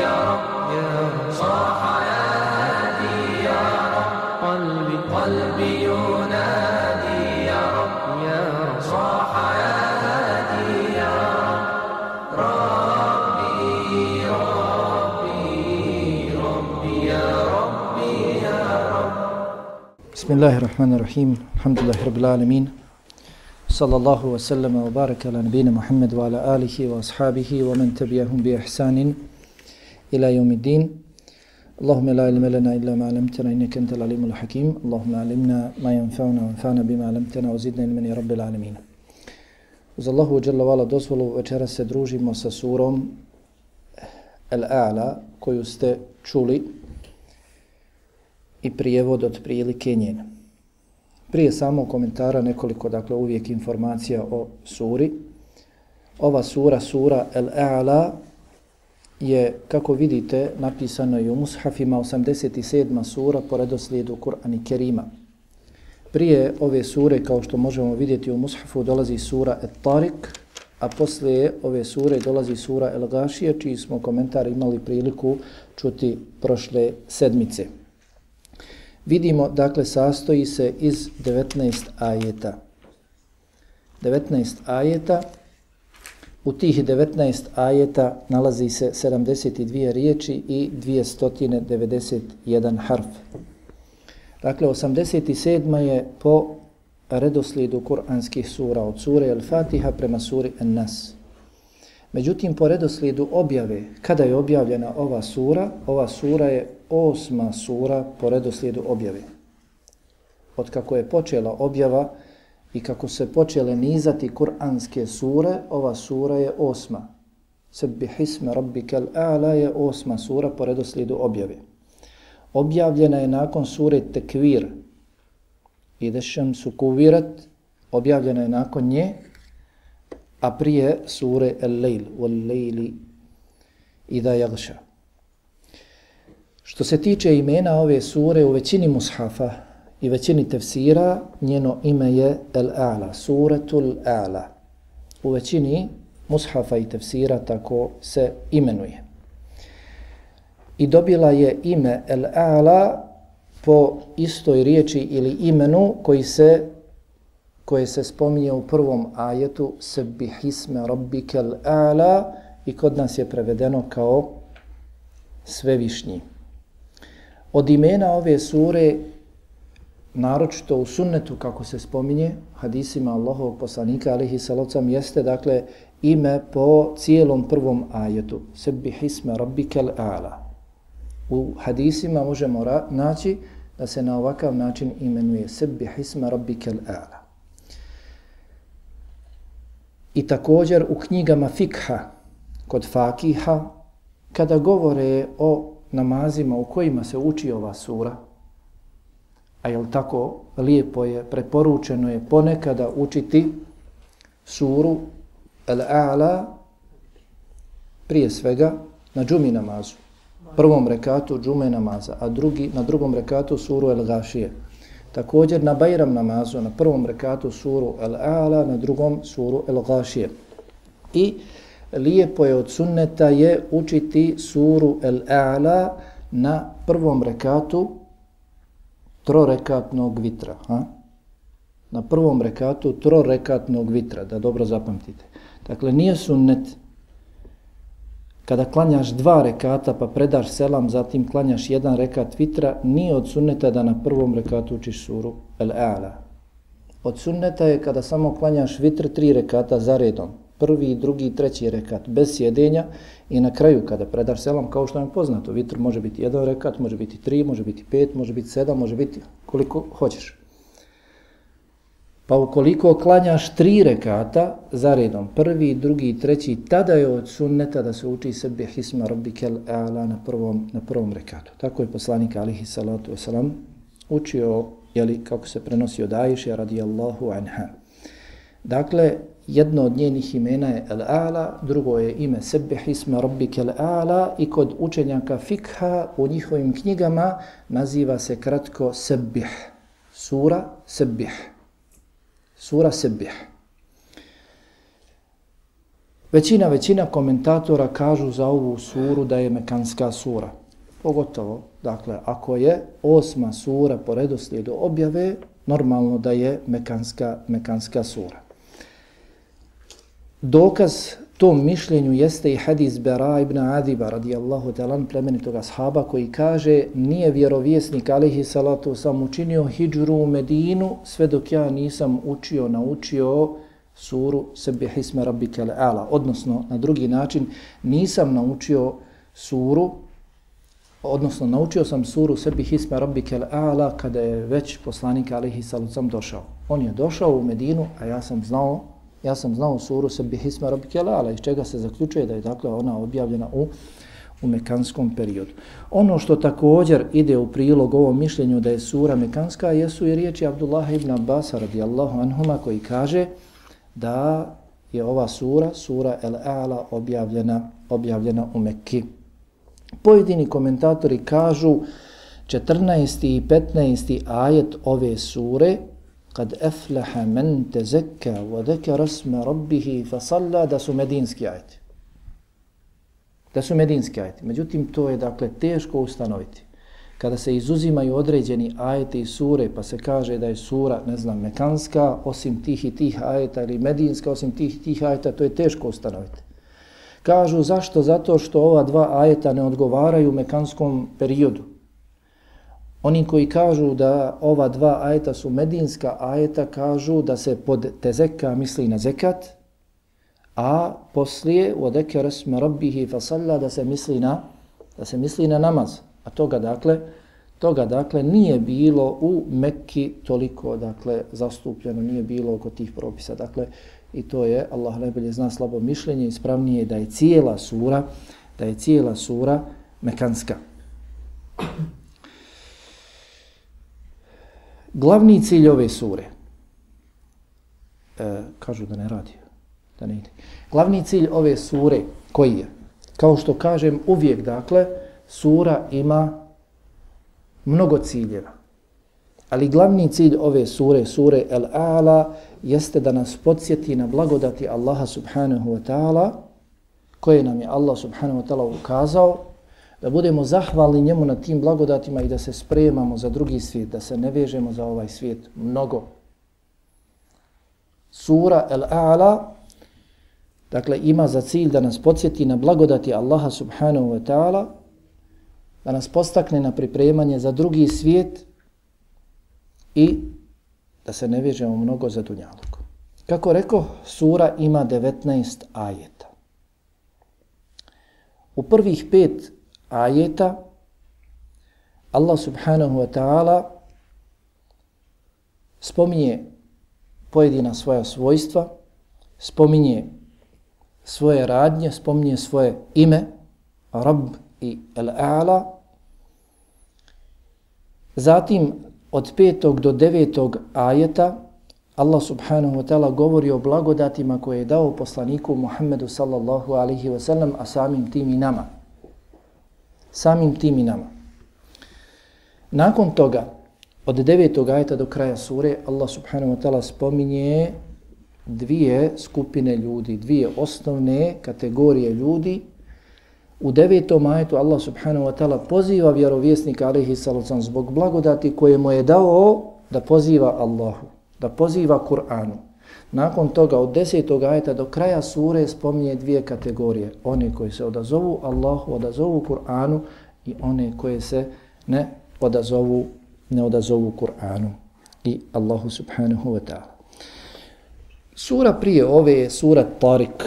يا رب صاح يا هادي يا رب قلبي قلبي ينادي يا رب يا رب صاح يا هادي يا رب ربي ربي ربي يا ربي يا رب. بسم الله الرحمن الرحيم الحمد لله رب العالمين صلى الله وسلم وبارك على نبينا محمد وعلى wa man ومن تبعهم بإحسان ila يوم الدين اللهم لا علم لنا ma ما علمتنا إنك alimul العليم الحكيم اللهم علمنا ما ينفعنا وانفعنا بما علمتنا وزدنا علما يا رب العالمين Uz Allahu Đalla Vala dozvolu večera se družimo sa surom Al-A'la koju ste čuli i prijevod otprilike njen. Prije samog komentara nekoliko, dakle, uvijek informacija o suri. Ova sura, sura El-A'la, je, kako vidite, napisano i u Mushafima 87. sura po redoslijedu Kur'ani Kerima. Prije ove sure, kao što možemo vidjeti u Mushafu, dolazi sura Et-Tarik, a poslije ove sure dolazi sura El-Gašija, čiji smo komentar imali priliku čuti prošle sedmice. Vidimo, dakle, sastoji se iz 19 ajeta. 19 ajeta. U tih 19 ajeta nalazi se 72 riječi i 291 harf. Dakle, 87. je po redoslijedu kuranskih sura, od sure Al-Fatiha prema suri An-Nas. Međutim, po redoslijedu objave, kada je objavljena ova sura, ova sura je osma sura po redoslijedu objave. Od kako je počela objava i kako se počele nizati kuranske sure, ova sura je osma. Sebbi hisme rabbike a'la je osma sura po redoslijedu objave. Objavljena je nakon sure Tekvir. Idešem su kuvirat, objavljena je nakon nje, a prije sure El-Lejl, Wal-Lejli, Ida Jagša. Što se tiče imena ove sure u većini mushafa i većini tefsira, njeno ime je El-A'la, Suratul A'la. U većini mushafa i tefsira tako se imenuje. I dobila je ime El-A'la po istoj riječi ili imenu koji se koje se spominje u prvom ajetu Sebihisme rabbikel a'la i kod nas je prevedeno kao svevišnji. Od imena ove sure, naročito u sunnetu, kako se spominje, hadisima Allahovog poslanika, alihi salocam, jeste, dakle, ime po cijelom prvom ajetu. Sebihisme rabbikel a'la. U hadisima možemo naći da se na ovakav način imenuje Sebihisme rabbikel a'la. I također u knjigama fikha, kod fakiha, kada govore o namazima u kojima se uči ova sura, a jel tako lijepo je, preporučeno je ponekada učiti suru Al-A'la prije svega na džumi namazu. Prvom rekatu džume namaza, a drugi, na drugom rekatu suru El-Gašije. Također na Bajram namazu, na prvom rekatu suru Al-A'la, na drugom suru Al-Gašije. I lijepo je od sunneta je učiti suru Al-A'la na prvom rekatu trorekatnog vitra. Ha? Na prvom rekatu trorekatnog vitra, da dobro zapamtite. Dakle, nije sunnet kada klanjaš dva rekata pa predaš selam, zatim klanjaš jedan rekat vitra, nije od sunneta da na prvom rekatu učiš suru Al-A'la. Od sunneta je kada samo klanjaš vitr tri rekata za redom, prvi, drugi, treći rekat, bez sjedenja i na kraju kada predaš selam, kao što je poznato, vitr može biti jedan rekat, može biti tri, može biti pet, može biti sedam, može biti koliko hoćeš. Pa ukoliko klanjaš tri rekata za redom, prvi, drugi, treći, tada je od sunneta da se uči sebi hisma rabbikel a'la na prvom, na prvom rekatu. Tako je poslanik alihi salatu wasalam učio, jeli, kako se prenosi od Aisha radijallahu anha. Dakle, jedno od njenih imena je Al-A'la, drugo je ime sebe hisma Rabbike Al-A'la i kod učenjaka fikha u njihovim knjigama naziva se kratko sebih, sura sebih. Sura Sebih. Većina, većina komentatora kažu za ovu suru da je mekanska sura. Pogotovo, dakle, ako je osma sura po redoslijedu objave, normalno da je mekanska, mekanska sura. Dokaz tom mišljenju jeste i hadis Bera ibn Adiba radijallahu talan plemenitog ashaba koji kaže nije vjerovjesnik alihi salatu sam učinio hijđru u Medinu sve dok ja nisam učio, naučio suru sebi hisme rabbike ala. Odnosno, na drugi način, nisam naučio suru, odnosno naučio sam suru sebi hisme rabbike ala kada je već poslanik alihi salucam sam došao. On je došao u Medinu, a ja sam znao Ja sam znao suru sebi hisma rabike ala, iz čega se zaključuje da je dakle ona objavljena u, u mekanskom periodu. Ono što također ide u prilog ovom mišljenju da je sura mekanska, jesu i riječi Abdullah ibn Abbas radijallahu anhuma koji kaže da je ova sura, sura El-A'la, objavljena, objavljena u Mekki. Pojedini komentatori kažu 14. i 15. ajet ove sure kad eflaha men tazakka wa deka rasme rabbihi fa salla da su medinski ajeti. Da su medinski ajeti. Međutim, to je dakle teško ustanoviti. Kada se izuzimaju određeni ajeti i sure, pa se kaže da je sura, ne znam, mekanska, osim tih i tih ajeta, ili medinska, osim tih i tih ajeta, to je teško ustanoviti. Kažu zašto? Zato što ova dva ajeta ne odgovaraju mekanskom periodu. Oni koji kažu da ova dva ajeta su medinska ajeta, kažu da se pod tezeka misli na zekat, a poslije u odeke resme rabbihi fasalla da se misli na da se misli na namaz. A toga dakle, toga dakle nije bilo u Mekki toliko dakle zastupljeno, nije bilo oko tih propisa. Dakle, i to je, Allah najbolje zna slabo mišljenje, ispravnije da je cijela sura, da je cijela sura mekanska. Glavni cilj ove sure, e, kažu da ne radi, da ne ide. Glavni cilj ove sure, koji je? Kao što kažem uvijek, dakle, sura ima mnogo ciljeva. Ali glavni cilj ove sure, sure El-A'la, jeste da nas podsjeti na blagodati Allaha subhanahu wa ta'ala, koje nam je Allah subhanahu wa ta'ala ukazao, da budemo zahvalni njemu na tim blagodatima i da se spremamo za drugi svijet, da se ne vežemo za ovaj svijet mnogo. Sura El-A'la, dakle, ima za cilj da nas podsjeti na blagodati Allaha subhanahu wa ta'ala, da nas postakne na pripremanje za drugi svijet i da se ne vežemo mnogo za dunjalog. Kako rekao, sura ima 19 ajeta. U prvih pet ajeta Allah subhanahu wa ta'ala spominje pojedina svoja svojstva, spominje svoje radnje, spominje svoje ime, Rab i Al-A'la. Zatim od petog do devetog ajeta Allah subhanahu wa ta'ala govori o blagodatima koje je dao poslaniku Muhammedu sallallahu alihi wa sallam, a samim tim i nama samim tim i nama. Nakon toga, od devetog ajeta do kraja sure, Allah subhanahu wa ta'ala spominje dvije skupine ljudi, dvije osnovne kategorije ljudi. U devetom ajetu Allah subhanahu wa ta'ala poziva vjerovjesnika alaihi sallam zbog blagodati koje mu je dao da poziva Allahu, da poziva Kur'anu. Nakon toga, od desetog ajeta do kraja sure spominje dvije kategorije. One koji se odazovu Allahu, odazovu Kur'anu i one koje se ne odazovu, ne odazovu Kur'anu i Allahu subhanahu wa ta'ala. Sura prije ove je sura Tarik.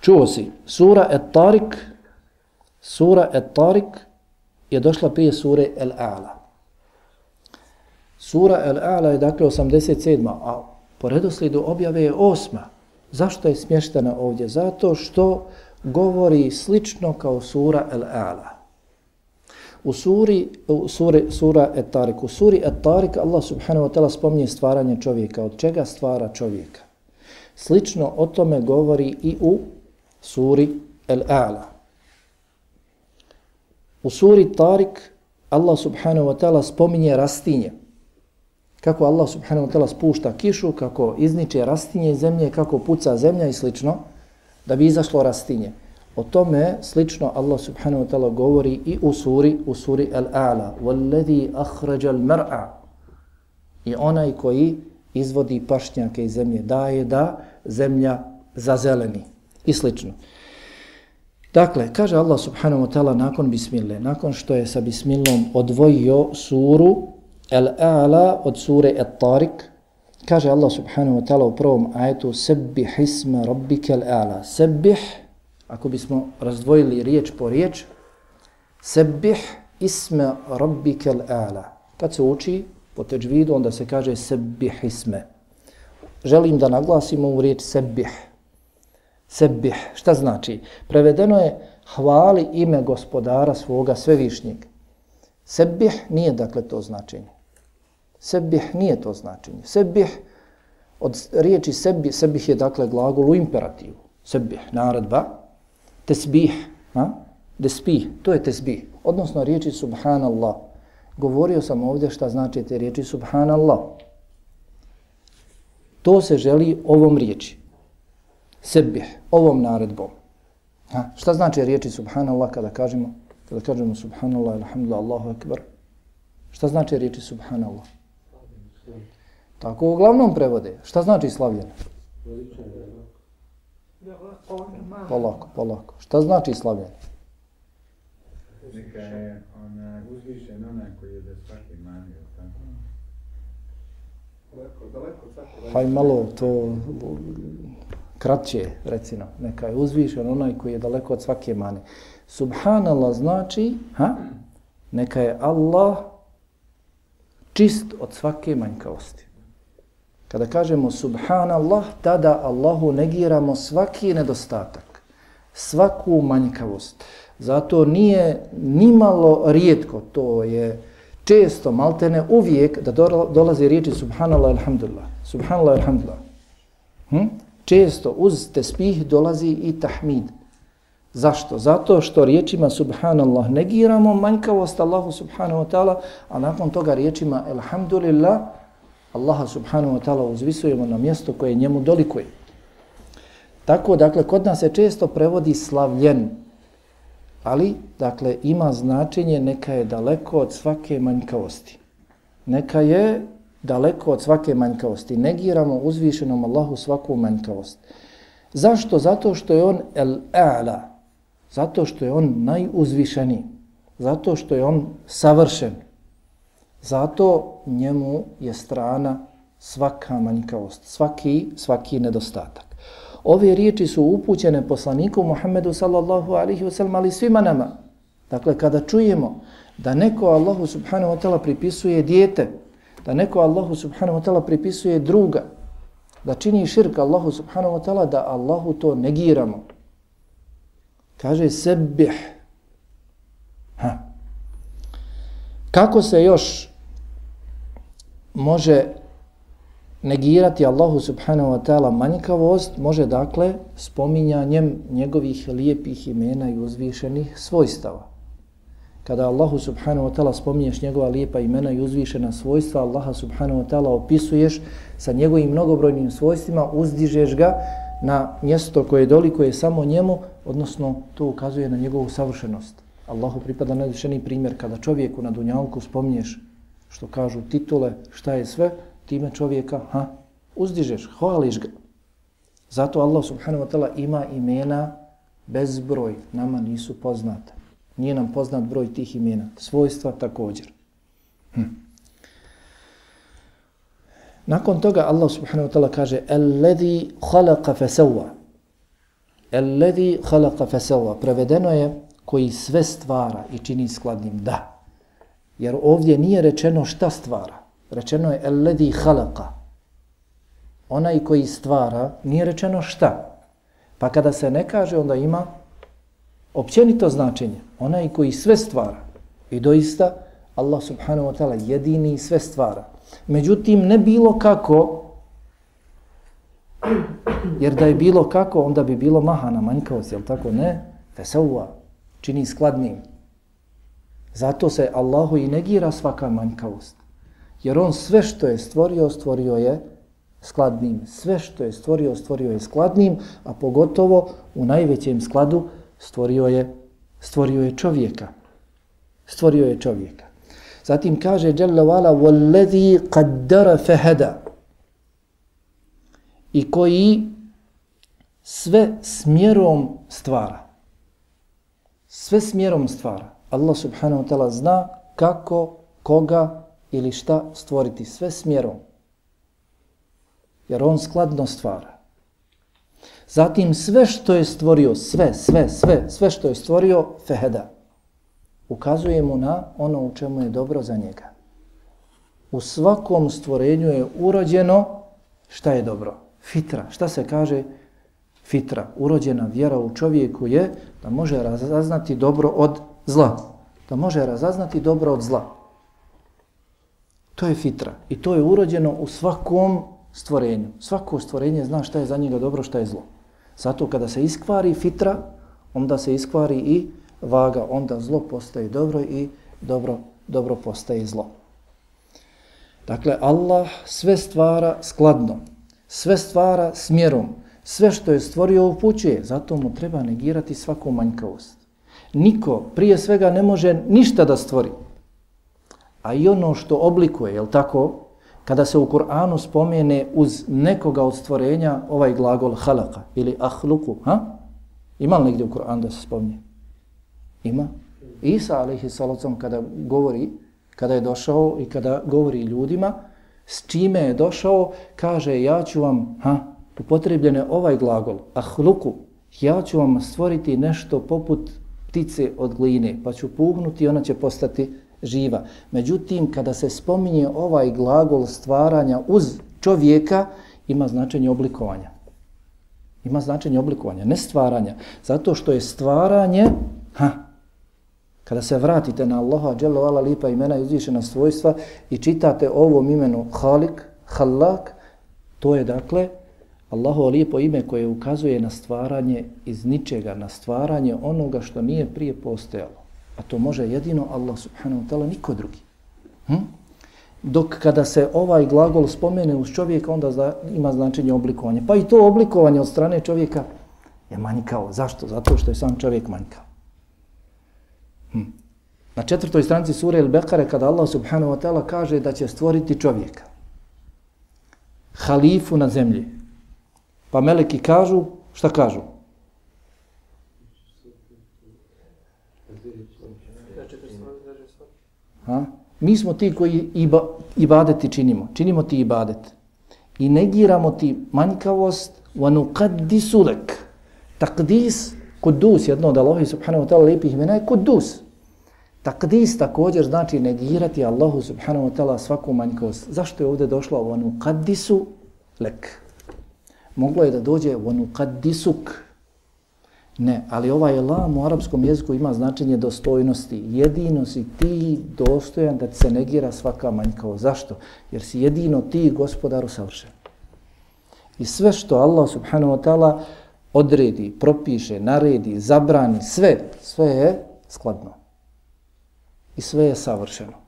Čuo si, sura et Tarik, sura et Tarik je došla prije sure El A'la. Sura El A'la je dakle 87. a po redoslijedu objave je osma. Zašto je smještena ovdje? Zato što govori slično kao sura El-A'la. U suri, u suri, sura Et-Tarik, u suri Et-Tarik Allah subhanahu wa ta'ala spominje stvaranje čovjeka. Od čega stvara čovjeka? Slično o tome govori i u suri El-A'la. U suri Tarik Allah subhanahu wa ta'ala spominje rastinje kako Allah subhanahu wa ta'ala spušta kišu, kako izniče rastinje zemlje, kako puca zemlja i slično. da bi izašlo rastinje. O tome slično Allah subhanahu wa ta'ala govori i u suri, u suri Al-A'la. وَالَّذِي أَخْرَجَ الْمَرْعَ I onaj koji izvodi pašnjake iz zemlje, daje da zemlja zazeleni i slično. Dakle, kaže Allah subhanahu wa ta'ala nakon bismile, nakon što je sa bismilom odvojio suru Al-A'la od sure At-Tariq, kaže Allah subhanahu wa ta'ala u prvom ajetu Sebbih isma rabbike Al-A'la. Sebbih ako bismo razdvojili riječ po riječ, sebih isme rabbike a'la. Kad se uči po teđvidu, onda se kaže sebih isme. Želim da naglasimo u riječ sebih. Sebih, šta znači? Prevedeno je hvali ime gospodara svoga svevišnjeg. Sebih nije dakle to značenje. Sebih nije to značenje. Sebih, od riječi sebih, sebih je dakle glagol u imperativu. Sebih, naredba, tesbih, ha? Despih, to je tesbih. Odnosno riječi subhanallah. Govorio sam ovdje šta znači te riječi subhanallah. To se želi ovom riječi. Sebih, ovom naredbom. Ha? Šta znači riječi subhanallah kada kažemo? Kada kažemo subhanallah, alhamdulillah, Allahu akbar. Šta znači riječi subhanallah? Tako uglavnom prevode. Šta znači slavljeno? Polako, polako. Šta znači slavljen? Neka je ona, uzvišen onaj koji je da svaki manio. Haj malo to kratće, recimo. Neka je uzvišen onaj koji je daleko od svake mane. Subhanallah znači, ha? neka je Allah čist od svake manjkavosti. Kada kažemo subhanallah, tada Allahu negiramo svaki nedostatak, svaku manjkavost. Zato nije nimalo rijetko, to je često, maltene uvijek da dolazi riječi subhanallah, alhamdulillah. Subhanallah, alhamdulillah. Hm? Često uz tespih dolazi i tahmid. Zašto? Zato što riječima subhanallah negiramo manjkavost Allahu subhanahu wa ta'ala, a nakon toga riječima elhamdulillah Allaha subhanahu wa ta'ala uzvisujemo na mjesto koje njemu dolikuje. Tako, dakle, kod nas se često prevodi slavljen, ali, dakle, ima značenje neka je daleko od svake manjkavosti. Neka je daleko od svake manjkavosti. Negiramo uzvišenom Allahu svaku manjkavost. Zašto? Zato što je on el-a'la. Zato što je on najuzvišeniji. Zato što je on savršen. Zato njemu je strana svaka manjkavost, svaki, svaki nedostatak. Ove riječi su upućene poslaniku Muhammedu sallallahu alihi wasallam, ali svima nama. Dakle, kada čujemo da neko Allahu subhanahu wa ta'ala pripisuje dijete, da neko Allahu subhanahu wa ta'ala pripisuje druga, da čini širk Allahu subhanahu wa ta'ala, da Allahu to negiramo. Kaže sebih. Ha. Kako se još može negirati Allahu subhanahu wa ta'ala manjkavost, može dakle spominjanjem njegovih lijepih imena i uzvišenih svojstava. Kada Allahu subhanahu wa ta'ala spominješ njegova lijepa imena i uzvišena svojstva, Allaha subhanahu wa ta'ala opisuješ sa njegovim mnogobrojnim svojstvima, uzdižeš ga na mjesto koje dolikuje samo njemu, odnosno to ukazuje na njegovu savršenost. Allahu pripada najvišeniji primjer kada čovjeku na dunjalku spominješ što kažu titule, šta je sve, time čovjeka ha, uzdižeš, hvališ ga. Zato Allah subhanahu wa ta'ala ima imena bezbroj, nama nisu poznate. Nije nam poznat broj tih imena, svojstva također. Hm. Nakon toga Allah subhanahu wa ta'ala kaže Alladhi khalaqa fasawa. Alladhi khalaqa fasawa. Prevedeno je koji sve stvara i čini skladnim. Da. Jer ovdje nije rečeno šta stvara. Rečeno je alladhi khalaqa. Onaj koji stvara, nije rečeno šta. Pa kada se ne kaže, onda ima općenito značenje. Onaj koji sve stvara. I doista, Allah subhanahu wa ta'ala jedini sve stvara. Međutim, ne bilo kako, jer da je bilo kako, onda bi bilo mahana, manjkavost, jel tako? Ne, fesauva, čini skladnim. Zato se Allahu i negira svaka manjkavost. Jer on sve što je stvorio, stvorio je skladnim. Sve što je stvorio, stvorio je skladnim, a pogotovo u najvećem skladu stvorio je, stvorio je čovjeka. Stvorio je čovjeka. Zatim kaže Jalla wala wallazi qaddara fahada. I koji sve smjerom stvara. Sve smjerom stvara. Allah subhanahu wa ta'ala zna kako, koga ili šta stvoriti. Sve smjerom. Jer on skladno stvara. Zatim sve što je stvorio, sve, sve, sve, sve što je stvorio, feheda. Ukazuje mu na ono u čemu je dobro za njega. U svakom stvorenju je urođeno šta je dobro. Fitra. Šta se kaže? Fitra. Urođena vjera u čovjeku je da može razaznati dobro od zla. Da može razaznati dobro od zla. To je fitra. I to je urođeno u svakom stvorenju. Svako stvorenje zna šta je za njega dobro, šta je zlo. Zato kada se iskvari fitra, onda se iskvari i vaga, onda zlo postaje dobro i dobro, dobro postaje zlo. Dakle, Allah sve stvara skladno, sve stvara smjerom, sve što je stvorio upućuje, zato mu treba negirati svaku manjkavost. Niko prije svega ne može ništa da stvori. A i ono što oblikuje, je tako, kada se u Kur'anu spomene uz nekoga od stvorenja ovaj glagol halaka ili ahluku, ha? Ima li negdje u Kur'anu da se spomne? Ima. Isa, alaihi salacom, kada govori, kada je došao i kada govori ljudima, s čime je došao, kaže, ja ću vam, ha, upotrebljene ovaj glagol, ahluku, ja ću vam stvoriti nešto poput ptice od gline, pa ću puhnuti i ona će postati živa. Međutim, kada se spominje ovaj glagol stvaranja uz čovjeka, ima značenje oblikovanja. Ima značenje oblikovanja, ne stvaranja. Zato što je stvaranje, ha, kada se vratite na Allaha, dželo ala lipa imena izvišena svojstva i čitate ovom imenu Halik, Halak, to je dakle Allahovo lijepo ime koje ukazuje na stvaranje iz ničega, na stvaranje onoga što nije prije postojalo. A to može jedino Allah subhanahu wa ta'ala, niko drugi. Hm? Dok kada se ovaj glagol spomene uz čovjeka, onda zna, ima značenje oblikovanje. Pa i to oblikovanje od strane čovjeka je manjkao. Zašto? Zato što je sam čovjek manjkao. Hm. Na četvrtoj stranici sure El Bekare, kada Allah subhanahu wa ta'ala kaže da će stvoriti čovjeka, halifu na zemlji, pa meleki kažu, šta kažu? Ha? Mi smo ti koji iba, ibadeti činimo. Činimo ti ibadet. I negiramo ti manjkavost wa nuqaddisu Takdis Taqdis, kudus, jedno od Allahi subhanahu wa ta'ala lijepih imena je kudus. Takdis također znači negirati Allahu subhanahu wa ta'ala svaku manjkost. Zašto je ovdje došlo wa nuqaddisu lek? Moglo je da dođe wa nuqaddisuk. Ne, ali ovaj lam u arapskom jeziku ima značenje dostojnosti. Jedino si ti dostojan da se negira svaka manjkavo. Zašto? Jer si jedino ti gospodaru savršen. I sve što Allah subhanahu wa ta'ala odredi, propiše, naredi, zabrani, sve, sve je skladno. I sve je savršeno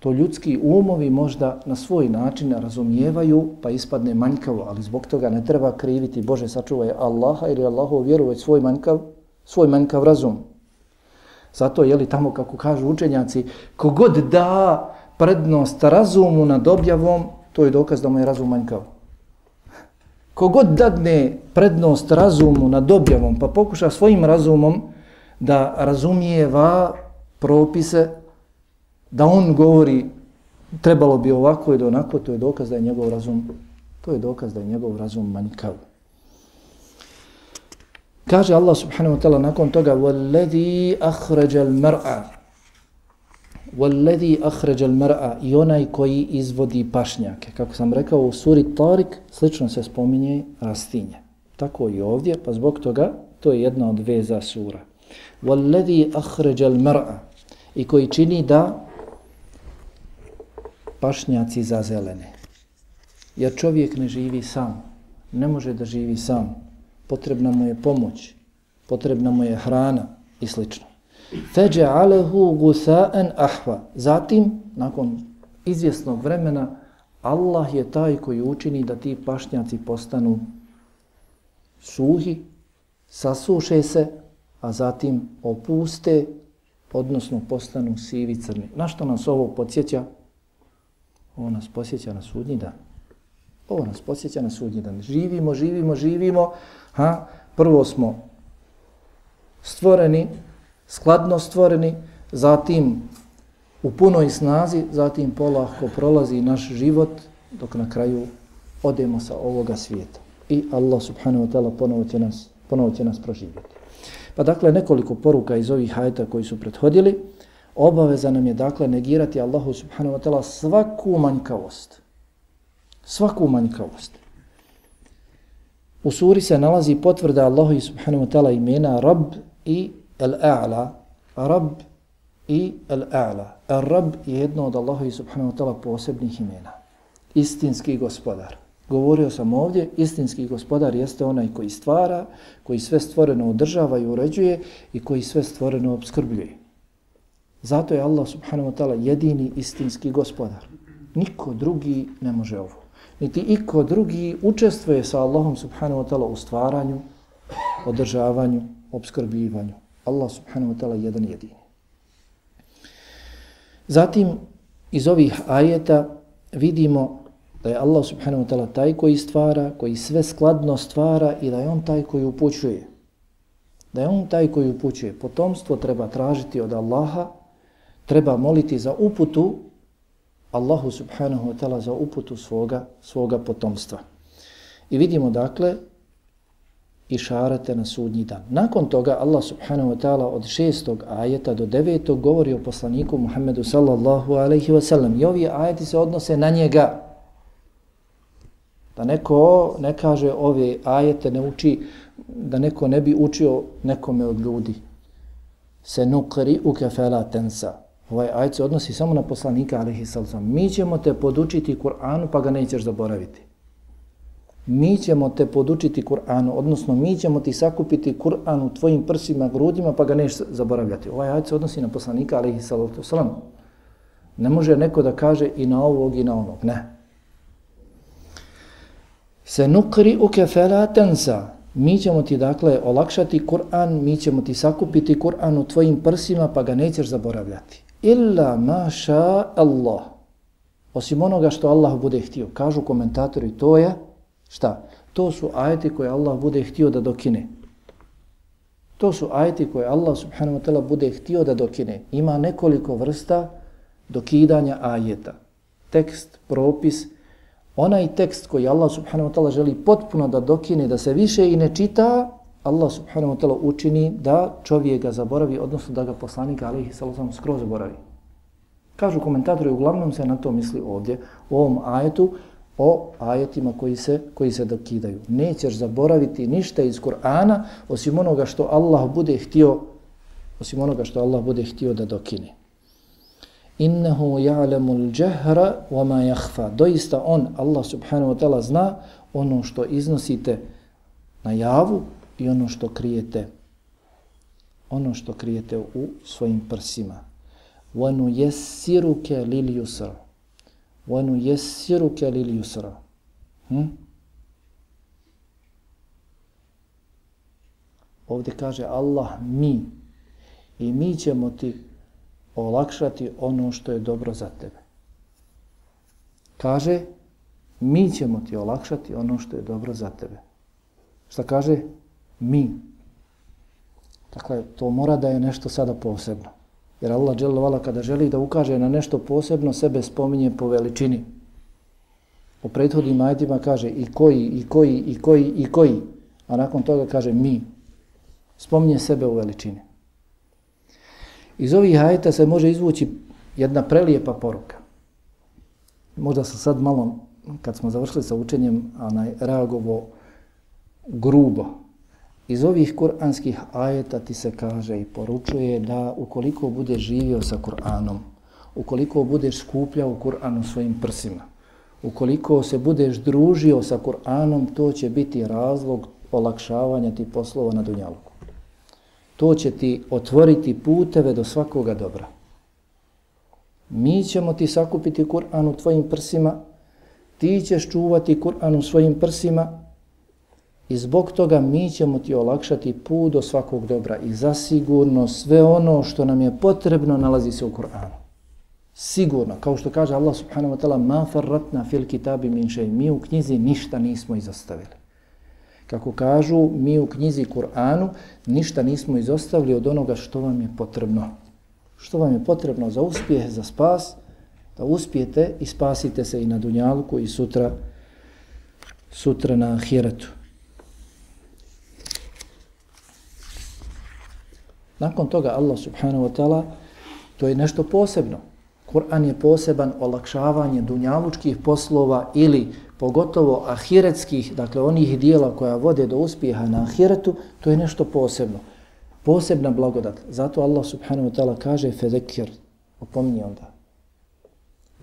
to ljudski umovi možda na svoj način razumijevaju pa ispadne manjkavo, ali zbog toga ne treba kriviti Bože sačuvaj Allaha ili Allahu vjeru već svoj manjkav, svoj manjkav razum. Zato je li tamo kako kažu učenjaci, kogod da prednost razumu nad objavom, to je dokaz da mu je razum manjkav Kogod dadne prednost razumu nad objavom, pa pokuša svojim razumom da razumijeva propise da on govori trebalo bi ovako ili onako, to je dokaz da je njegov razum, to je dokaz da je njegov razum manjkav. Kaže Allah subhanahu wa ta'ala nakon toga وَالَّذِي أَخْرَجَ الْمَرْعَ وَالَّذِي أَخْرَجَ الْمَرْعَ i onaj koji izvodi pašnjake. Kako sam rekao u suri Tarik, slično se spominje rastinje. Tako i ovdje, pa zbog toga to je jedna od veza sura. وَالَّذِي أَخْرَجَ الْمَرْعَ i koji čini da pašnjaci za zelene. Jer čovjek ne živi sam, ne može da živi sam. Potrebna mu je pomoć, potrebna mu je hrana i sl. Feđe alehu gusa'en ahva. Zatim, nakon izvjesnog vremena, Allah je taj koji učini da ti pašnjaci postanu suhi, sasuše se, a zatim opuste, odnosno postanu sivi crni. Na što nas ovo podsjeća? Ovo nas podsjeća na sudnji dan. Ovo nas podsjeća na sudnji dan. Živimo, živimo, živimo. Ha? Prvo smo stvoreni, skladno stvoreni, zatim u punoj snazi, zatim polako prolazi naš život dok na kraju odemo sa ovoga svijeta. I Allah subhanahu wa ta'ala ponovo će nas, ponovo će nas proživjeti. Pa dakle, nekoliko poruka iz ovih hajta koji su prethodili, obaveza nam je dakle negirati Allahu subhanahu wa ta'ala svaku manjkavost. Svaku manjkavost. U suri se nalazi potvrda Allahu subhanahu wa ta'ala imena Rab i Al-A'la. Rab i el-a'la. El-rab je jedno od Allahu subhanahu wa ta'ala posebnih imena. Istinski gospodar. Govorio sam ovdje, istinski gospodar jeste onaj koji stvara, koji sve stvoreno održava i uređuje i koji sve stvoreno obskrbljuje. Zato je Allah subhanahu wa ta'ala jedini istinski gospodar. Niko drugi ne može ovo. Niti iko drugi učestvuje sa Allahom subhanahu wa ta'ala u stvaranju, održavanju, obskrbljivanju. Allah subhanahu wa ta'ala jedan jedini. Zatim, iz ovih ajeta vidimo da je Allah subhanahu wa ta'ala taj koji stvara, koji sve skladno stvara i da je on taj koji upućuje. Da je on taj koji upućuje. Potomstvo treba tražiti od Allaha, treba moliti za uputu Allahu subhanahu wa ta'ala za uputu svoga, svoga potomstva. I vidimo dakle i šarate na sudnji dan. Nakon toga Allah subhanahu wa ta'ala od šestog ajeta do devetog govori o poslaniku Muhammedu sallallahu alaihi wa sallam. I ovi ajeti se odnose na njega. Da neko ne kaže ove ajete ne uči, da neko ne bi učio nekome od ljudi. Se nukri u kefela tensa. Ovaj ajet se odnosi samo na poslanika alaihi sallam. Mi ćemo te podučiti Kur'anu pa ga nećeš zaboraviti. Mi ćemo te podučiti Kur'anu, odnosno mi ćemo ti sakupiti Kur'an u tvojim prsima, grudima pa ga nećeš zaboravljati. Ovaj ajet se odnosi na poslanika alaihi sallam. Ne može neko da kaže i na ovog i na onog. Ne se nukri u kefela tensa. Mi ćemo ti dakle olakšati Kur'an, mi ćemo ti sakupiti Kur'an u tvojim prsima pa ga nećeš zaboravljati. Illa maša Allah. Osim onoga što Allah bude htio. Kažu komentatori, to je šta? To su ajeti koje Allah bude htio da dokine. To su ajeti koje Allah subhanahu wa ta'ala bude htio da dokine. Ima nekoliko vrsta dokidanja ajeta. Tekst, propis, onaj tekst koji Allah subhanahu wa ta'ala želi potpuno da dokine, da se više i ne čita, Allah subhanahu wa ta'ala učini da čovjek ga zaboravi, odnosno da ga poslanika alaihi sallam skroz zaboravi. Kažu komentatori, uglavnom se na to misli ovdje, u ovom ajetu, o ajetima koji se, koji se dokidaju. Nećeš zaboraviti ništa iz Kur'ana osim onoga što Allah bude htio osim onoga što Allah bude htio da dokine innehu ja'lemu l-đehra wa ma jahfa. Doista on, Allah subhanahu wa ta'ala, zna ono što iznosite na javu i ono što krijete ono što krijete u svojim prsima. Wa nu jesiruke lil yusra. Wa nu lil yusra. Hm? Ovdje kaže Allah mi i mi ćemo ti olakšati ono što je dobro za tebe. Kaže, mi ćemo ti olakšati ono što je dobro za tebe. Šta kaže? Mi. Dakle, to mora da je nešto sada posebno. Jer Allah dželovala kada želi da ukaže na nešto posebno, sebe spominje po veličini. U prethodnim ajetima kaže i koji, i koji, i koji, i koji. A nakon toga kaže mi. Spominje sebe u veličini. Iz ovih ajeta se može izvući jedna prelijepa poruka. Možda sam sad malo, kad smo završili sa učenjem, onaj, reagovo grubo. Iz ovih kuranskih ajeta ti se kaže i poručuje da ukoliko budeš živio sa Kur'anom, ukoliko budeš skupljao Kur'an u svojim prsima, ukoliko se budeš družio sa Kur'anom, to će biti razlog olakšavanja ti poslova na Dunjaluku to će ti otvoriti puteve do svakoga dobra. Mi ćemo ti sakupiti Kur'an u tvojim prsima ti ćeš čuvati Kur'an u svojim prsima i zbog toga mi ćemo ti olakšati put do svakog dobra i zasigurno sve ono što nam je potrebno nalazi se u Kur'anu. Sigurno, kao što kaže Allah subhanahu wa ta'ala, ma farratna fil kitabi min šej, mi u knjizi ništa nismo izostavili. Kako kažu, mi u knjizi Kur'anu ništa nismo izostavili od onoga što vam je potrebno. Što vam je potrebno za uspjeh, za spas, da uspijete i spasite se i na Dunjalku i sutra, sutra na Ahiretu. Nakon toga Allah subhanahu wa ta'ala, to je nešto posebno. Kur'an je poseban olakšavanje dunjalučkih poslova ili pogotovo ahiretskih, dakle onih dijela koja vode do uspjeha na ahiretu, to je nešto posebno. Posebna blagodat. Zato Allah subhanahu wa ta'ala kaže fedekir, opominje onda.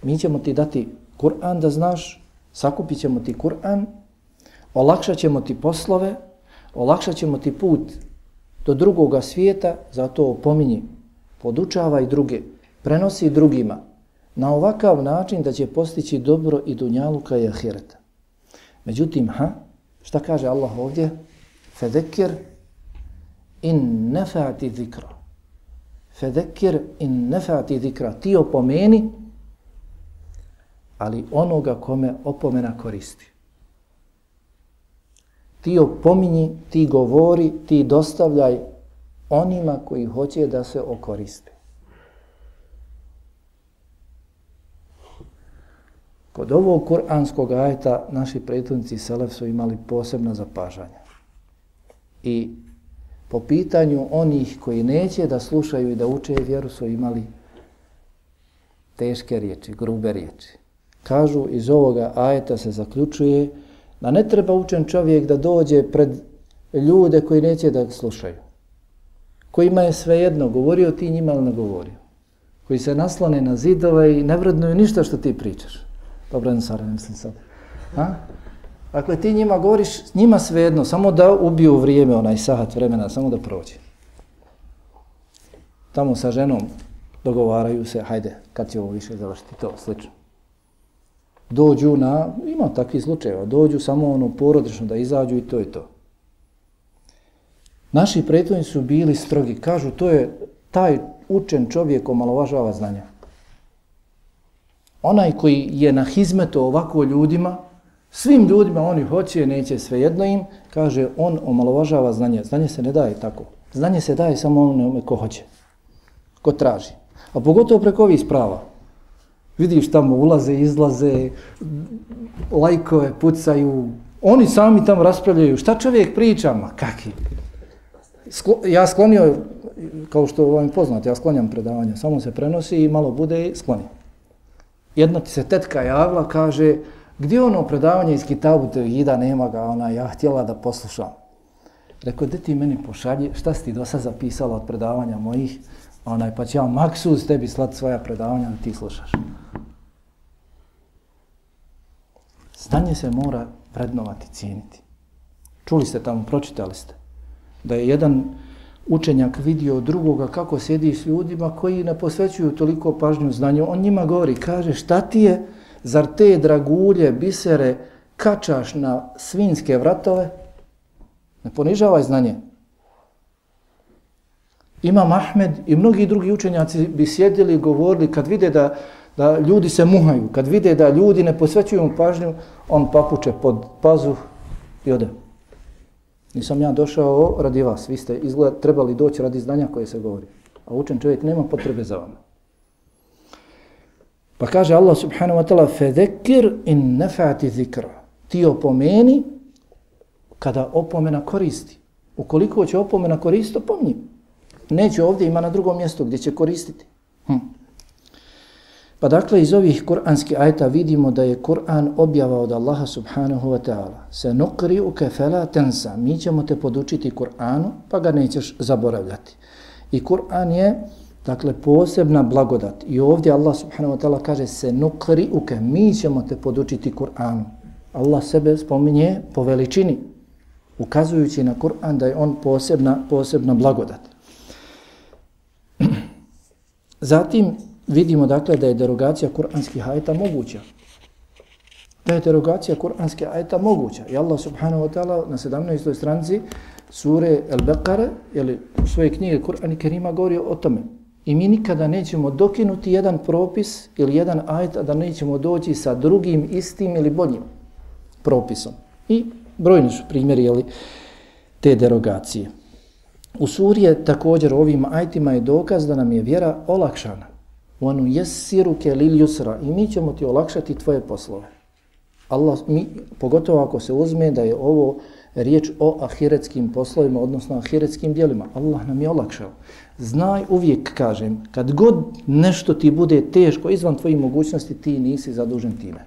Mi ćemo ti dati Kur'an da znaš, sakupit ćemo ti Kur'an, olakšat ćemo ti poslove, olakšat ćemo ti put do drugoga svijeta, zato opominji, podučavaj druge, prenosi drugima na ovakav način da će postići dobro i dunjaluka i ahireta. Međutim, ha, šta kaže Allah ovdje? Fedekir in nefati zikra. Fedekir in nefati zikra. Ti opomeni, ali onoga kome opomena koristi. Ti opominji, ti govori, ti dostavljaj onima koji hoće da se okoriste. Kod ovog kuranskog ajeta naši prethodnici Selef su imali posebna zapažanja. I po pitanju onih koji neće da slušaju i da uče vjeru su imali teške riječi, grube riječi. Kažu iz ovoga ajeta se zaključuje da ne treba učen čovjek da dođe pred ljude koji neće da slušaju. Kojima je svejedno govorio ti njima ili ne govorio. Koji se naslone na zidove i ne vrednuju ništa što ti pričaš. Dobro, ne sada, mislim sad. Ha? Dakle, ti njima govoriš, njima svejedno, samo da ubiju vrijeme, onaj sahat vremena, samo da prođe. Tamo sa ženom dogovaraju se, hajde, kad će ovo više završiti, to, slično. Dođu na, ima takvih slučajeva, dođu samo ono porodično da izađu i to je to. Naši pretojni su bili strogi, kažu, to je taj učen čovjek omalovažava znanja onaj koji je na hizmetu ovako ljudima, svim ljudima oni hoće, neće svejedno im, kaže, on omalovažava znanje. Znanje se ne daje tako. Znanje se daje samo onome ko hoće, ko traži. A pogotovo preko ovih sprava. Vidiš tamo ulaze, izlaze, lajkove pucaju, oni sami tamo raspravljaju. Šta čovjek priča? Ma kaki? Sklo, ja sklonio, kao što vam poznat, ja sklonjam predavanja, samo se prenosi i malo bude i sklonio. Jedna ti se tetka javila, kaže, gdje ono predavanje iz Kitabu Tevhida, nema ga, ona, ja htjela da poslušam. Rekao, gdje ti meni pošalji, šta si ti do sad zapisala od predavanja mojih, onaj, pa ću ja maksus tebi slat svoja predavanja da ti slušaš. Znanje se mora vrednovati, cijeniti. Čuli ste tamo, pročitali ste, da je jedan učenjak vidio drugoga kako sjedi s ljudima koji ne posvećuju toliko pažnju znanju, on njima govori, kaže, šta ti je, zar te dragulje, bisere, kačaš na svinske vratove? Ne ponižavaj znanje. Imam Ahmed i mnogi drugi učenjaci bi sjedili i govorili kad vide da, da ljudi se muhaju, kad vide da ljudi ne posvećuju mu pažnju, on papuče pod pazu i ode. Nisam ja došao radi vas, vi ste izgled, trebali doći radi znanja koje se govori. A učen čovjek nema potrebe za vama. Pa kaže Allah subhanahu wa ta'ala fedekir in nefati zikra. Ti opomeni kada opomena koristi. Ukoliko će opomena koristiti, opomni. Neće ovdje, ima na drugom mjestu gdje će koristiti. Hm. Pa dakle, iz ovih kuranskih ajta vidimo da je Kur'an objava od Allaha subhanahu wa ta'ala. Se nukri u kefela tensa. Mi ćemo te podučiti Kur'anu, pa ga nećeš zaboravljati. I Kur'an je, dakle, posebna blagodat. I ovdje Allah subhanahu wa ta'ala kaže se nukri u ke. Mi ćemo te podučiti Kur'anu. Allah sebe spominje po veličini, ukazujući na Kur'an da je on posebna, posebna blagodat. Zatim, vidimo dakle da je derogacija kuranskih ajeta moguća. Da je derogacija kuranskih ajeta moguća. I Allah subhanahu wa ta'ala na 17. stranici sure El-Baqara, ili u svoje knjige Kur'an i Kerima govori o tome. I mi nikada nećemo dokinuti jedan propis ili jedan ajet, a da nećemo doći sa drugim istim ili boljim propisom. I brojni su primjeri jeli, te derogacije. U suri je također ovim ajtima je dokaz da nam je vjera olakšana. Onu jesiru ke lil yusra i mi ćemo ti olakšati tvoje poslove. Allah, mi, pogotovo ako se uzme da je ovo riječ o ahiretskim poslovima, odnosno ahiretskim dijelima. Allah nam je olakšao. Znaj, uvijek kažem, kad god nešto ti bude teško izvan tvojih mogućnosti, ti nisi zadužen time.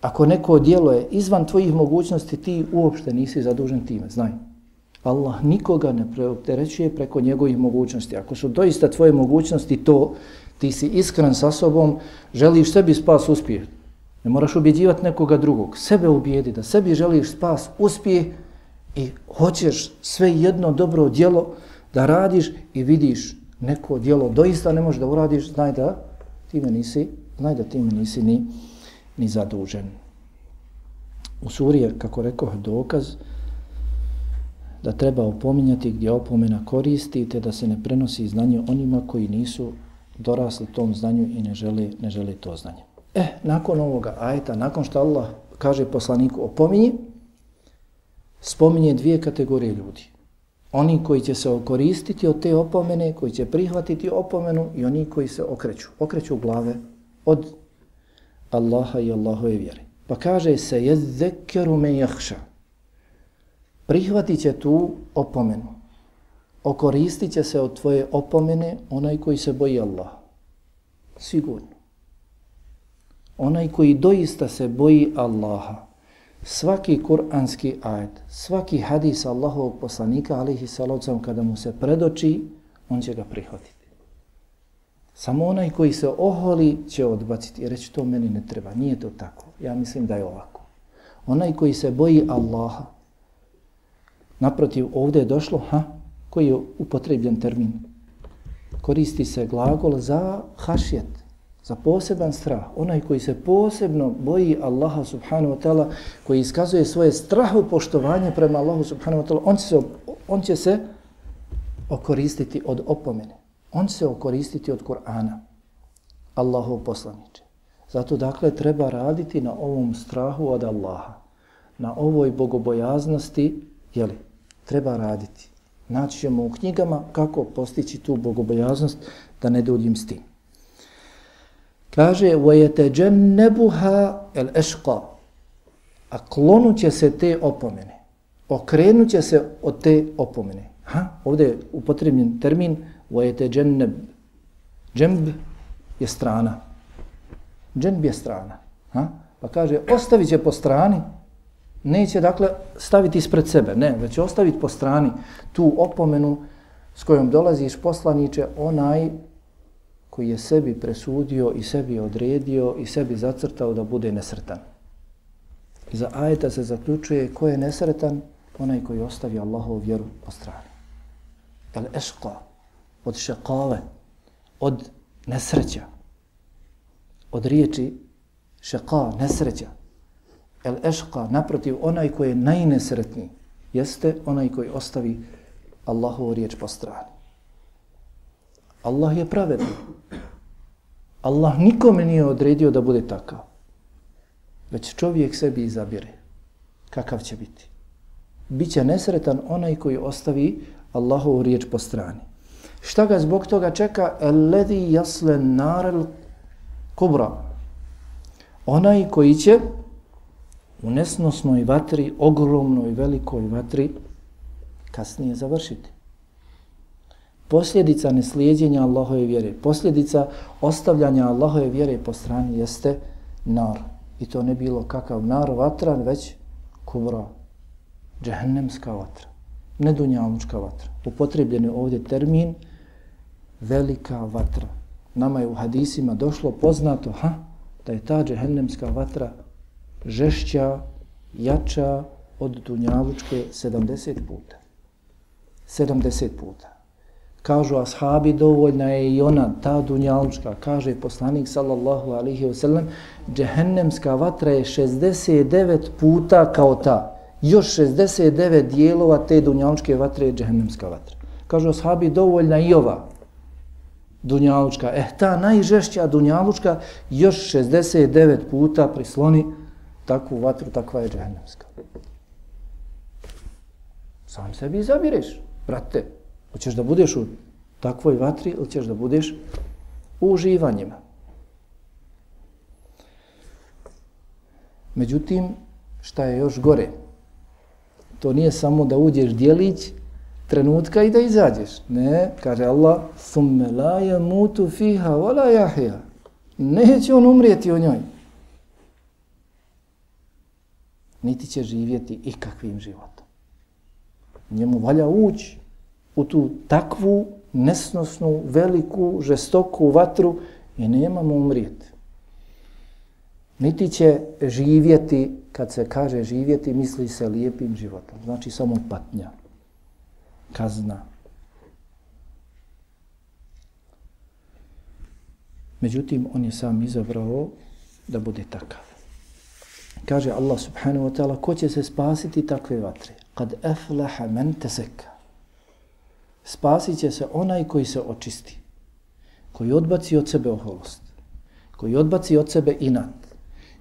Ako neko dijelo je izvan tvojih mogućnosti, ti uopšte nisi zadužen time. Znaj. Allah nikoga ne preopterećuje preko njegovih mogućnosti. Ako su doista tvoje mogućnosti to, ti si iskren sa sobom, želiš sebi spas uspije. Ne moraš ubjeđivati nekoga drugog. Sebe ubijedi da sebi želiš spas uspije i hoćeš sve jedno dobro djelo da radiš i vidiš neko djelo doista ne možeš da uradiš, znaj da time nisi, znaj da time nisi ni, ni zadužen. U Surije, kako rekao, dokaz da treba opominjati gdje opomena koristi te da se ne prenosi znanje onima koji nisu dorasli tom znanju i ne žele, ne žele to znanje. E, nakon ovoga ajeta, nakon što Allah kaže poslaniku opominji, spominje dvije kategorije ljudi. Oni koji će se koristiti od te opomene, koji će prihvatiti opomenu i oni koji se okreću. Okreću glave od Allaha i Allahove vjere. Pa kaže se, je zekeru me jahša prihvatit će tu opomenu. Okoristit će se od tvoje opomene onaj koji se boji Allah. Sigurno. Onaj koji doista se boji Allaha. Svaki kuranski ajet, svaki hadis Allahovog poslanika, alihi salavcam, kada mu se predoči, on će ga prihvatiti. Samo onaj koji se oholi će odbaciti i reći to meni ne treba. Nije to tako. Ja mislim da je ovako. Onaj koji se boji Allaha, Naprotiv, ovdje je došlo, ha, koji je upotrebljen termin. Koristi se glagol za hašjet, za poseban strah. Onaj koji se posebno boji Allaha subhanahu wa ta'ala, koji iskazuje svoje strahu poštovanje prema Allahu subhanahu wa ta'ala, on, će se, on će se okoristiti od opomene. On će se okoristiti od Kur'ana. Allahov poslaniče. Zato dakle treba raditi na ovom strahu od Allaha. Na ovoj bogobojaznosti, jeli, treba raditi. Naći ćemo u knjigama kako postići tu bogobojaznost da ne duljim s tim. Kaže, وَيَتَجَنَّبُهَا الْأَشْقَى A klonut će se te opomene. Okrenut će se od te opomene. Ha? Ovdje je upotrebljen termin وَيَتَجَنَّبُ Džemb je strana. Džemb je strana. Ha? Pa kaže, ostavit će po strani neće dakle staviti ispred sebe, ne, već ostaviti po strani tu opomenu s kojom dolaziš poslaniče onaj koji je sebi presudio i sebi odredio i sebi zacrtao da bude nesretan. I za ajeta se zaključuje ko je nesretan, onaj koji ostavi Allahovu vjeru po strani. El ešqa, od šekale, od nesreća, od riječi šeqa, nesreća, El ešqa, naprotiv, onaj koji je najnesretniji, jeste onaj koji ostavi Allahovu riječ po strani. Allah je pravedan. Allah nikome nije odredio da bude takav. Već čovjek sebi izabire kakav će biti. Biće nesretan onaj koji ostavi Allahovu riječ po strani. Šta ga zbog toga čeka? Eledi jaslen narel kubra. Onaj koji će u nesnosnoj vatri, ogromnoj, velikoj vatri, kasnije završiti. Posljedica neslijedjenja Allahove vjere, posljedica ostavljanja Allahove vjere po strani jeste nar. I to ne bilo kakav nar vatra, već kubra, džehennemska vatra, ne dunjalučka vatra. Upotrebljen je ovdje termin velika vatra. Nama je u hadisima došlo poznato ha, da je ta džehennemska vatra žešća, jača od Dunjalučke 70 puta. 70 puta. Kažu ashabi, dovoljna je i ona, ta dunjalučka, kaže poslanik sallallahu alihi wasallam, džehennemska vatra je 69 puta kao ta. Još 69 dijelova te dunjalučke vatre je džehennemska vatra. Kažu ashabi, dovoljna i ova dunjalučka. Eh, ta najžešća dunjalučka još 69 puta prisloni takvu vatru, takva je džehennemska. Sam sebi izabireš, brate. Hoćeš da budeš u takvoj vatri ili ćeš da budeš u uživanjima. Međutim, šta je još gore? To nije samo da uđeš dijelić trenutka i da izađeš. Ne, kaže Allah, ثُمَّ لَا يَمُوتُ فِيهَا fiha wala. Neće on umrijeti u njoj. Niti će živjeti ikakvim životom. Njemu valja ući u tu takvu nesnosnu, veliku, žestoku vatru i nemamo umrijeti. Niti će živjeti, kad se kaže živjeti, misli se lijepim životom. Znači samo patnja, kazna. Međutim, on je sam izabrao da bude takav. Kaže Allah subhanahu wa ta'ala, ko će se spasiti takve vatre? Kad eflaha men teseka spasit će se onaj koji se očisti, koji odbaci od sebe oholost, koji odbaci od sebe inat,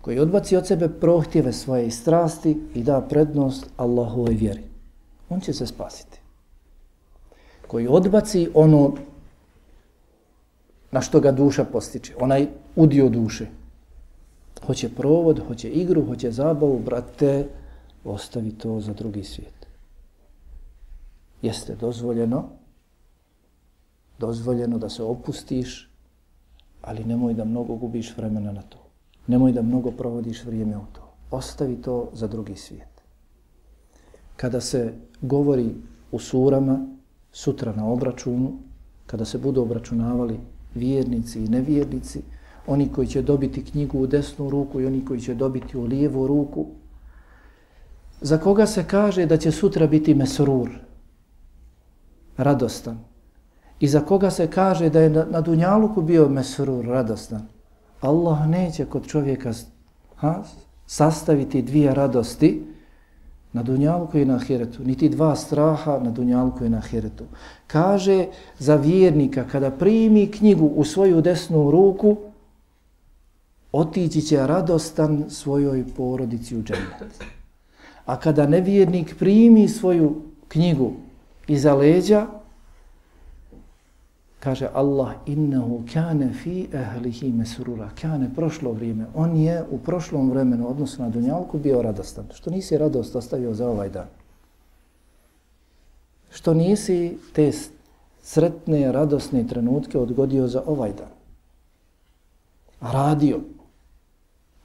koji odbaci od sebe prohtjeve svoje strasti i da prednost Allahovoj vjeri. On će se spasiti. Koji odbaci ono na što ga duša postiče, onaj udio duše. Hoće provod, hoće igru, hoće zabavu, brate, ostavi to za drugi svijet jeste dozvoljeno, dozvoljeno da se opustiš, ali nemoj da mnogo gubiš vremena na to. Nemoj da mnogo provodiš vrijeme u to. Ostavi to za drugi svijet. Kada se govori u surama, sutra na obračunu, kada se budu obračunavali vjernici i nevjernici, oni koji će dobiti knjigu u desnu ruku i oni koji će dobiti u lijevu ruku, za koga se kaže da će sutra biti mesrur, radostan. I za koga se kaže da je na, na Dunjaluku bio mesrur radostan. Allah neće kod čovjeka ha, sastaviti dvije radosti na Dunjaluku i na Ahiretu. Niti dva straha na Dunjaluku i na Ahiretu. Kaže za vjernika kada primi knjigu u svoju desnu ruku, otići će radostan svojoj porodici u džennet. A kada nevjernik primi svoju knjigu iza leđa, kaže Allah innahu kane fi ahlihi mesrura. Kane prošlo vrijeme. On je u prošlom vremenu, odnosno na Dunjalku, bio radostan. Što nisi radost ostavio za ovaj dan? Što nisi te sretne, radosne trenutke odgodio za ovaj dan? Radio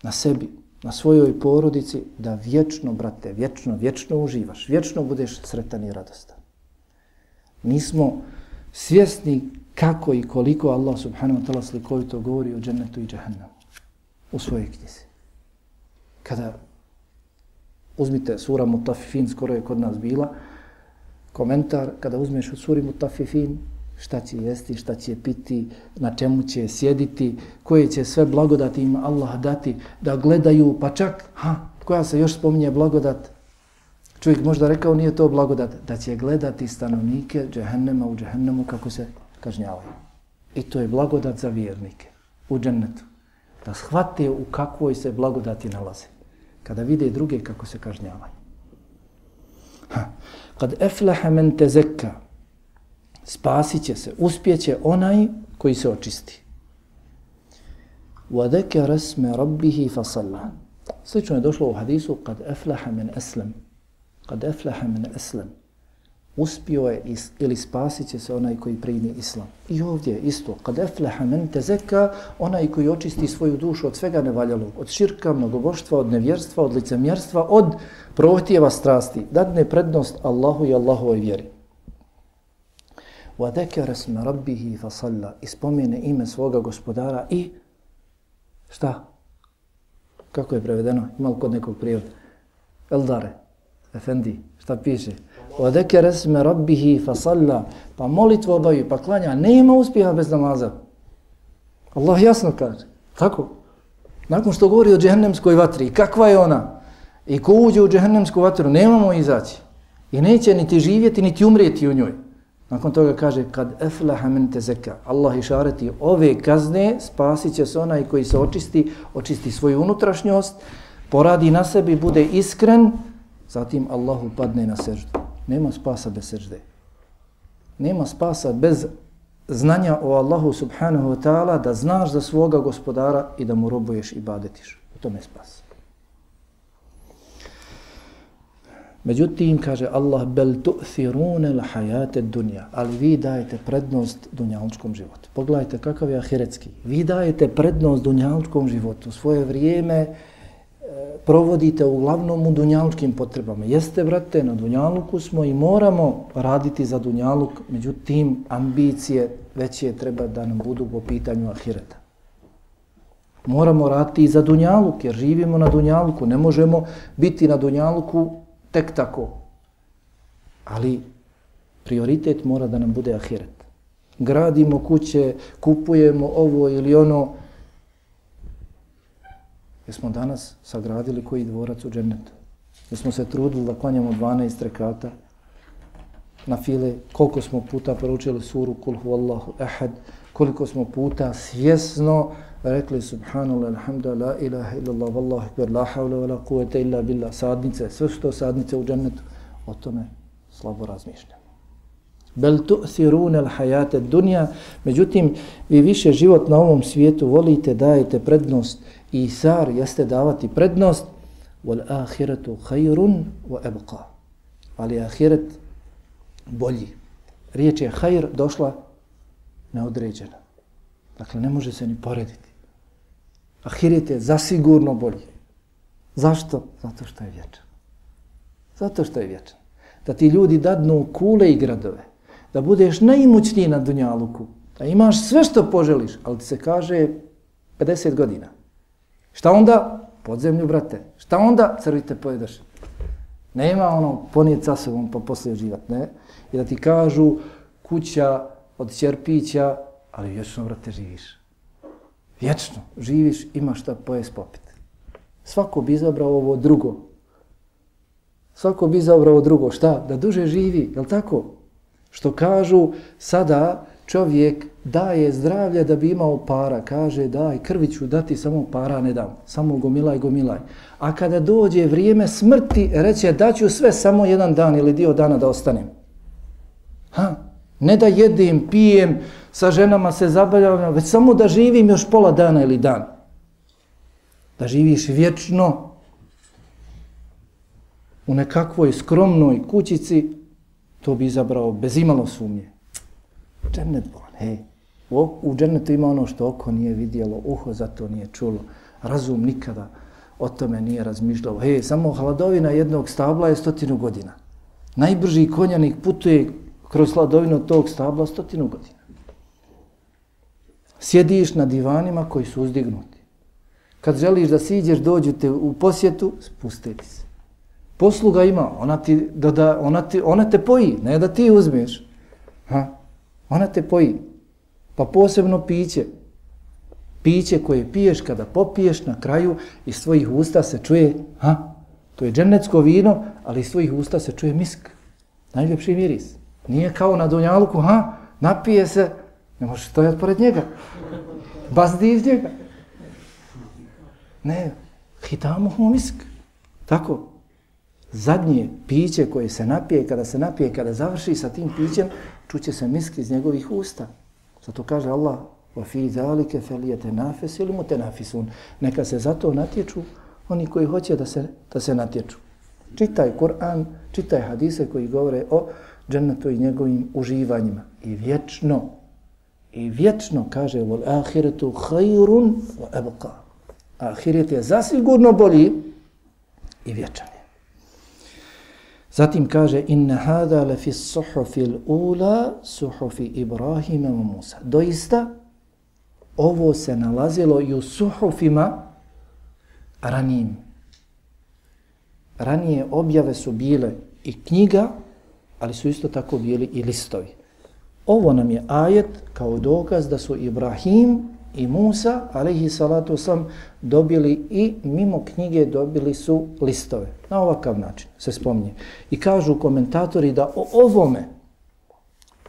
na sebi, na svojoj porodici, da vječno, brate, vječno, vječno uživaš, vječno budeš sretan i radostan nismo svjesni kako i koliko Allah subhanahu wa ta'ala slikovito govori o džennetu i džahannamu u svojoj knjizi. Kada uzmite sura Mutafifin, skoro je kod nas bila, komentar, kada uzmeš u suri Mutafifin, šta će jesti, šta će piti, na čemu će sjediti, koje će sve blagodati im Allah dati, da gledaju, pa čak, ha, koja se još spominje blagodat, Čovjek možda rekao nije to blagodat, da će gledati stanovnike džehennema u džehennemu kako se kažnjavaju. I to je blagodat za vjernike u džennetu. Da shvate u kakvoj se blagodati nalaze. Kada vide druge kako se kažnjavaju. Ha. Kad eflaha men te spasit će se, uspjeće onaj koji se očisti. Wadeke rasme rabbihi fasalla. Slično je došlo u hadisu kad eflaha men eslem. kad eflaha men eslem. uspio je is, ili spasit će se onaj koji primi islam. I ovdje isto, kad eflaha men tezeka, onaj koji očisti svoju dušu od svega nevaljalog, od širka, mnogoboštva, od nevjerstva, od licemjerstva, od prohtjeva strasti, dadne prednost Allahu i Allahovoj vjeri. Wa اسْمَ رَبِّهِ فَصَلَّ fa ispomene ime svoga gospodara i šta? Kako je prevedeno? Ima kod nekog prijevod? Eldare, Efendi, šta piše? wa اسْمَ رَبِّهِ rabbihi fa pa molitvu obavi, pa klanja, nema uspjeha bez namaza. Allah jasno kaže. Tako? Nakon što govori o džehennemskoj vatri, kakva je ona? I ko uđe u džehennemsku vatru, nemamo izaći. I neće niti živjeti, niti umrijeti u njoj. Nakon toga kaže, kad eflaha min tezeka, Allah išareti ove kazne, spasit će se onaj koji se očisti, očisti svoju unutrašnjost, poradi na sebi, bude iskren, zatim Allahu padne na seždu. Nema spasa bez sežde. Nema spasa bez znanja o Allahu subhanahu wa ta'ala da znaš za svoga gospodara i da mu robuješ i badetiš. U tome je spas. Međutim, kaže Allah, bel tu'thirune la hajate dunja, ali vi dajete prednost dunjalučkom životu. Pogledajte kakav je ahiretski. Vi dajete prednost dunjalučkom životu. Svoje vrijeme, e, provodite uglavnom u dunjalučkim potrebama. Jeste, brate, na dunjaluku smo i moramo raditi za dunjaluk, međutim, ambicije veće treba da nam budu po pitanju ahireta. Moramo raditi i za dunjaluk, jer živimo na dunjaluku. Ne možemo biti na dunjaluku tek tako. Ali prioritet mora da nam bude ahiret. Gradimo kuće, kupujemo ovo ili ono, Jesmo danas sagradili koji dvorac u džennetu? Jesmo se trudili da klanjamo 12 rekata na file? Koliko smo puta proučili suru Kul huvallahu ehad, Koliko smo puta svjesno Pa rekli subhanallah, alhamdulillah, la ilaha illallah, vallahu akbar, la havla, la kuvete illa billah, sadnice, sve što sadnice u džennetu, o tome slabo razmišljamo. Bel tu'thirun al hayate dunja, međutim, vi više život na ovom svijetu volite, dajete prednost Isar jeste davati prednost wal ahiretu khayrun wa abqa. Ali ahiret bolji. Riječ je khair došla neodređena. Dakle, ne može se ni porediti. Ahiret je zasigurno bolji. Zašto? Zato što je vječan. Zato što je vječan. Da ti ljudi dadnu kule i gradove. Da budeš najimućniji na Dunjaluku. Da imaš sve što poželiš. Ali ti se kaže 50 godina. Šta onda? Podzemlju, brate. Šta onda? Crvite pojedaš. Nema ono ponijet sa sobom pa poslije živat, ne? I da ti kažu kuća od čerpića, ali vječno, brate, živiš. Vječno živiš, imaš šta pojest popit. Svako bi izabrao ovo drugo. Svako bi izabrao ovo drugo. Šta? Da duže živi, jel tako? Što kažu sada čovjek daje zdravlje da bi imao para, kaže daj krviću dati samo para ne dam, samo gomilaj, gomilaj. A kada dođe vrijeme smrti, reće daću sve samo jedan dan ili dio dana da ostanem. Ha? Ne da jedem, pijem, sa ženama se zabavljam, već samo da živim još pola dana ili dan. Da živiš vječno u nekakvoj skromnoj kućici, to bi izabrao bez imalo sumnje. Džennet bolan, hej. U, u džennetu ima ono što oko nije vidjelo, uho zato nije čulo, razum nikada o tome nije razmišljao. Hej, samo hladovina jednog stabla je stotinu godina. Najbrži konjanik putuje kroz hladovinu tog stabla stotinu godina. Sjediš na divanima koji su uzdignuti. Kad želiš da siđeš, dođu te u posjetu, spuste ti se. Posluga ima, ona, ti, da, da, ona, ti, ona te poji, ne da ti uzmeš. Ha? Ona te poji. Pa posebno piće. Piće koje piješ kada popiješ na kraju iz svojih usta se čuje, ha, to je džennetsko vino, ali iz svojih usta se čuje misk. Najljepši miris. Nije kao na dunjaluku, ha, napije se, ne možeš stojati pored njega. Bazdi iz njega. Ne, hitamo humisk. Tako. Zadnje piće koje se napije, kada se napije, kada završi sa tim pićem, čuće se misk iz njegovih usta. Zato kaže Allah, wa fi zalike felijete nafes ili mu. Neka se zato natječu oni koji hoće da se, da se natječu. Čitaj Kur'an, čitaj hadise koji govore o džennetu i njegovim uživanjima. I vječno, i vječno kaže vol ahiretu hajrun wa abqa. Ahiret je zasigurno bolji i vječan je. Zatim kaže inna hada la fi suhufi al-ula suhufi Ibrahima wa Musa. Doista ovo se nalazilo i u suhufima ranijim. Ranije objave su bile i knjiga ali su isto tako bili i listovi. Ovo nam je ajet kao dokaz da su Ibrahim i Musa, alaihi salatu sam, dobili i mimo knjige dobili su listove. Na ovakav način se spominje. I kažu komentatori da o ovome,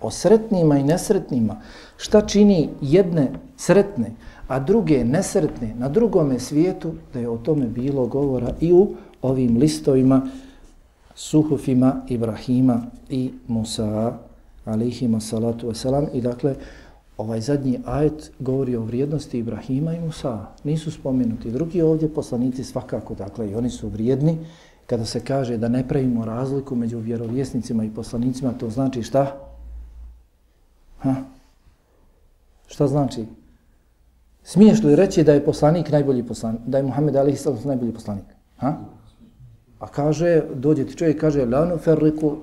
o sretnima i nesretnima, šta čini jedne sretne, a druge nesretne na drugome svijetu, da je o tome bilo govora i u ovim listovima, suhufima Ibrahima i Musa, alihima salatu wasalam. I dakle, ovaj zadnji ajet govori o vrijednosti Ibrahima i Musa. Nisu spomenuti drugi ovdje poslanici svakako, dakle, i oni su vrijedni. Kada se kaže da ne pravimo razliku među vjerovjesnicima i poslanicima, to znači šta? Ha? Šta znači? Smiješ li reći da je poslanik najbolji poslanik, da je Muhammed Ali Islam najbolji poslanik? Ha? A kaže, dođe ti čovjek kaže, lanu ferriku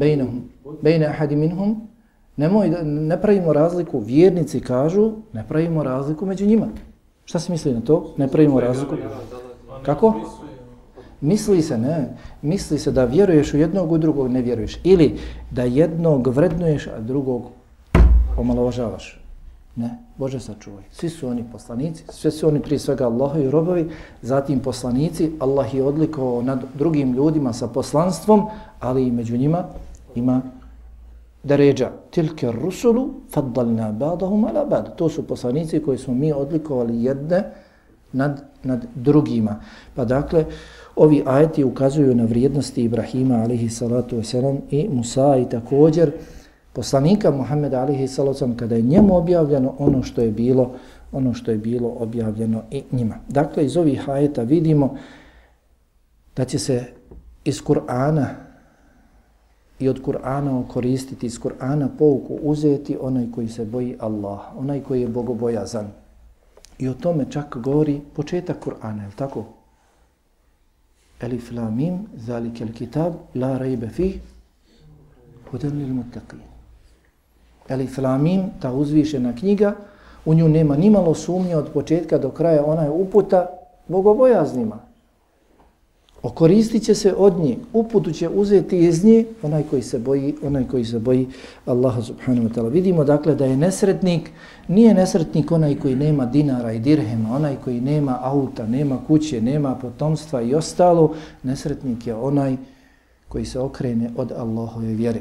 bejnehum, bejne ahadi minhum, nemoj, ne pravimo razliku, vjernici kažu, ne pravimo razliku među njima. Šta se misli na to? Ne pravimo razliku. Kako? Misli se, ne, misli se da vjeruješ u jednog, u drugog ne vjeruješ. Ili da jednog vrednuješ, a drugog omalovažavaš. Ne, Bože sačuvaj. Svi su oni poslanici, sve su oni prije svega Allaha i robovi, zatim poslanici, Allah je odlikovao nad drugim ljudima sa poslanstvom, ali i među njima ima deređa. Tilke rusulu faddalna badahum ala bad. To su poslanici koji smo mi odlikovali jedne nad, nad drugima. Pa dakle, ovi ajeti ukazuju na vrijednosti Ibrahima alihi salatu wasalam i Musa i također poslanika Muhammeda alihi salocom kada je njemu objavljeno ono što je bilo ono što je bilo objavljeno i njima. Dakle, iz ovih ajeta vidimo da će se iz Kur'ana i od Kur'ana koristiti, iz Kur'ana pouku uzeti onaj koji se boji Allah, onaj koji je bogobojazan. I o tome čak govori početak Kur'ana, je tako? Elif la mim, zalike il kitab, la rajbe fih, hudan lil mutaqin. Elif Lamim, ta uzvišena knjiga, u nju nema nimalo sumnje od početka do kraja, ona je uputa bogobojaznima. Okoristit će se od nje, uputu će uzeti iz nje onaj koji se boji, onaj koji se boji Allaha subhanahu wa ta'ala. Vidimo dakle da je nesretnik, nije nesretnik onaj koji nema dinara i dirhema, onaj koji nema auta, nema kuće, nema potomstva i ostalo, nesretnik je onaj koji se okrene od Allahove vjere.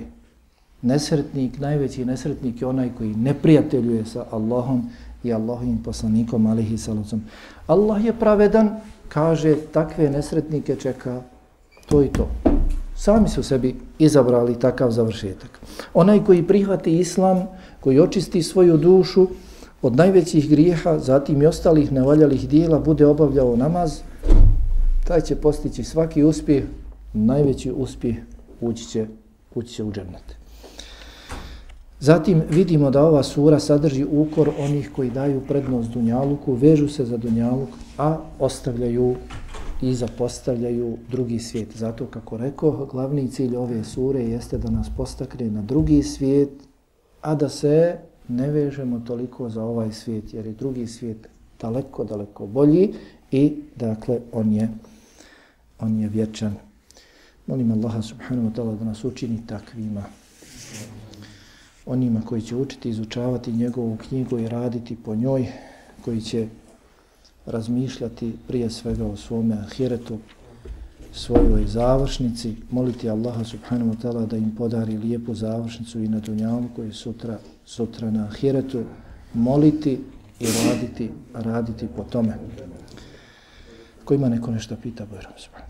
Nesretnik, najveći nesretnik je onaj koji ne prijateljuje sa Allahom i Allahovim poslanikom, alihi salacom. Allah je pravedan, kaže, takve nesretnike čeka to i to. Sami su sebi izabrali takav završetak. Onaj koji prihvati islam, koji očisti svoju dušu od najvećih grijeha, zatim i ostalih nevaljalih dijela, bude obavljao namaz, taj će postići svaki uspjeh, najveći uspjeh ući će, ući će u džernete. Zatim vidimo da ova sura sadrži ukor onih koji daju prednost Dunjaluku, vežu se za Dunjaluk, a ostavljaju i zapostavljaju drugi svijet. Zato, kako rekao, glavni cilj ove sure jeste da nas postakne na drugi svijet, a da se ne vežemo toliko za ovaj svijet, jer je drugi svijet daleko, daleko bolji i, dakle, on je, on je vječan. Molim Allaha subhanahu wa ta'ala da nas učini takvima onima koji će učiti, izučavati njegovu knjigu i raditi po njoj, koji će razmišljati prije svega o svome ahiretu, svojoj završnici, moliti Allaha subhanahu wa ta'ala da im podari lijepu završnicu i na dunjavu koji sutra, sutra na ahiretu, moliti i raditi, raditi po tome. Ko ima neko nešto pita, bojram subhanahu